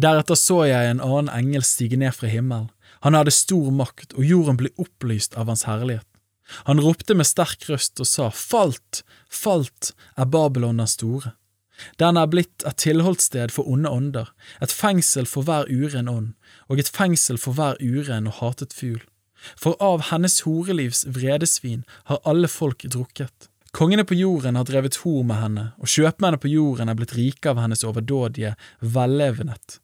Deretter så jeg en annen engel stige ned fra himmelen. Han hadde stor makt, og jorden ble opplyst av hans herlighet. Han ropte med sterk røst og sa, Falt, falt er Babylon den store. Den er blitt et tilholdssted for onde ånder, et fengsel for hver uren ånd, og et fengsel for hver uren og hatet fugl. For av hennes horelivs vredesvin har alle folk drukket. Kongene på jorden har drevet hor med henne, og kjøpmennene på jorden er blitt rike av hennes overdådige vellevenhet.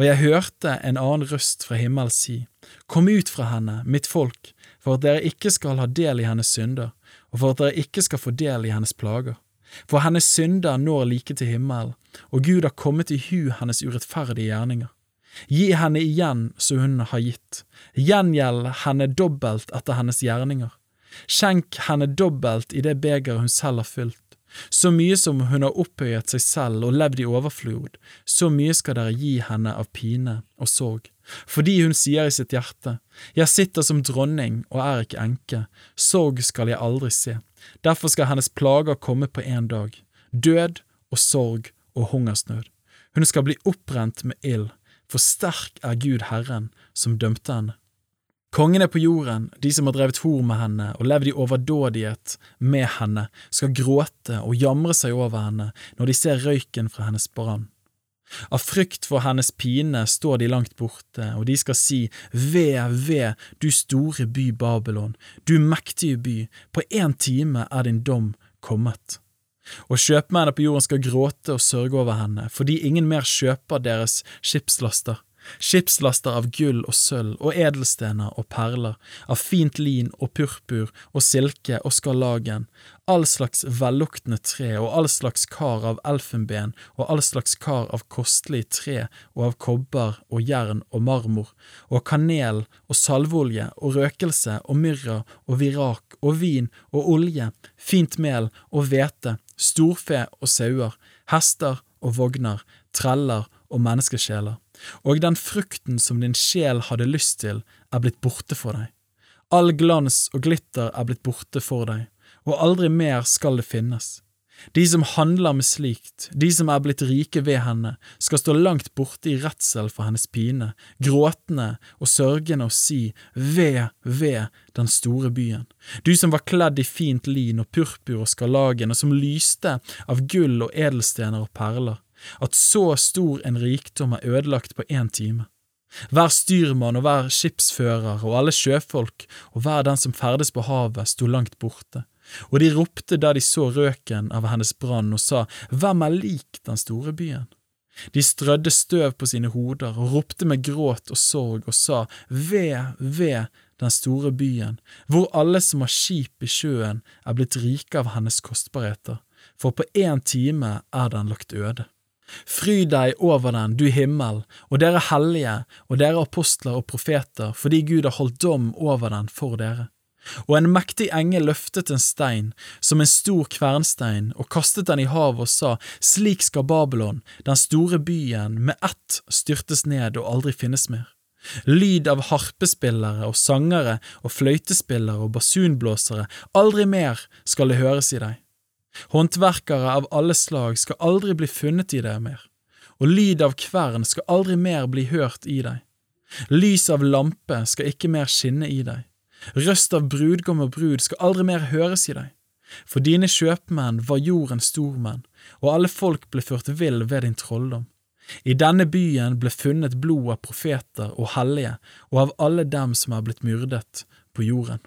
Og jeg hørte en annen røst fra himmelen si, Kom ut fra henne, mitt folk, for at dere ikke skal ha del i hennes synder, og for at dere ikke skal få del i hennes plager. For hennes synder når like til himmelen, og Gud har kommet i hu hennes urettferdige gjerninger. Gi henne igjen så hun har gitt, gjengjeld henne dobbelt etter hennes gjerninger. Skjenk henne dobbelt i det begeret hun selv har fylt. Så mye som hun har opphøyet seg selv og levd i overflod, så mye skal dere gi henne av pine og sorg. Fordi hun sier i sitt hjerte, Jeg sitter som dronning og er ikke enke, sorg skal jeg aldri se. Derfor skal hennes plager komme på en dag, død og sorg og hungersnød. Hun skal bli opprent med ild, for sterk er Gud Herren som dømte henne. Kongene på jorden, de som har drevet hor med henne og levd i overdådighet med henne, skal gråte og jamre seg over henne når de ser røyken fra hennes brann. Av frykt for hennes pine står de langt borte, og de skal si, Ve, ve, du store by Babylon, du mektige by, på én time er din dom kommet. Og kjøpmennene på jorden skal gråte og sørge over henne, fordi ingen mer kjøper deres skipslaster skipslaster av gull og sølv og edelstener og perler, av fint lin og purpur og silke og skarlagen, all slags velluktende tre og all slags kar av elfenben og all slags kar av kostelig tre og av kobber og jern og marmor, og kanel og salveolje og røkelse og myrra og virak og vin og olje, fint mel og hvete, storfe og sauer, hester og vogner, treller og menneskesjeler og den frukten som din sjel hadde lyst til, er blitt borte for deg. All glans og glitter er blitt borte for deg, og aldri mer skal det finnes. De som handler med slikt, de som er blitt rike ved henne, skal stå langt borte i redsel for hennes pine, gråtende og sørgende og si ved, ved den store byen, du som var kledd i fint lin og purpur og skarlagen og som lyste av gull og edelstener og perler at så stor en rikdom er ødelagt på én time. Hver styrmann og hver skipsfører og alle sjøfolk og hver den som ferdes på havet, sto langt borte, og de ropte da de så røken av hennes brann og sa, Hvem er lik den store byen? De strødde støv på sine hoder og ropte med gråt og sorg og sa, Ve, ve, den store byen, hvor alle som har skip i sjøen er blitt rike av hennes kostbarheter, for på én time er den lagt øde. Fry deg over den, du himmel, og dere hellige, og dere apostler og profeter, fordi Gud har holdt dom over den for dere. Og en mektig engel løftet en stein, som en stor kvernstein, og kastet den i havet og sa, Slik skal Babylon, den store byen, med ett styrtes ned og aldri finnes mer. Lyd av harpespillere og sangere og fløytespillere og basunblåsere, aldri mer skal det høres i deg. Håndverkere av alle slag skal aldri bli funnet i deg mer, og lyd av kvern skal aldri mer bli hørt i deg. Lys av lampe skal ikke mer skinne i deg. Røst av brudgom og brud skal aldri mer høres i deg. For dine kjøpmenn var jordens stormenn, og alle folk ble ført vill ved din trolldom. I denne byen ble funnet blod av profeter og hellige og av alle dem som er blitt myrdet på jorden.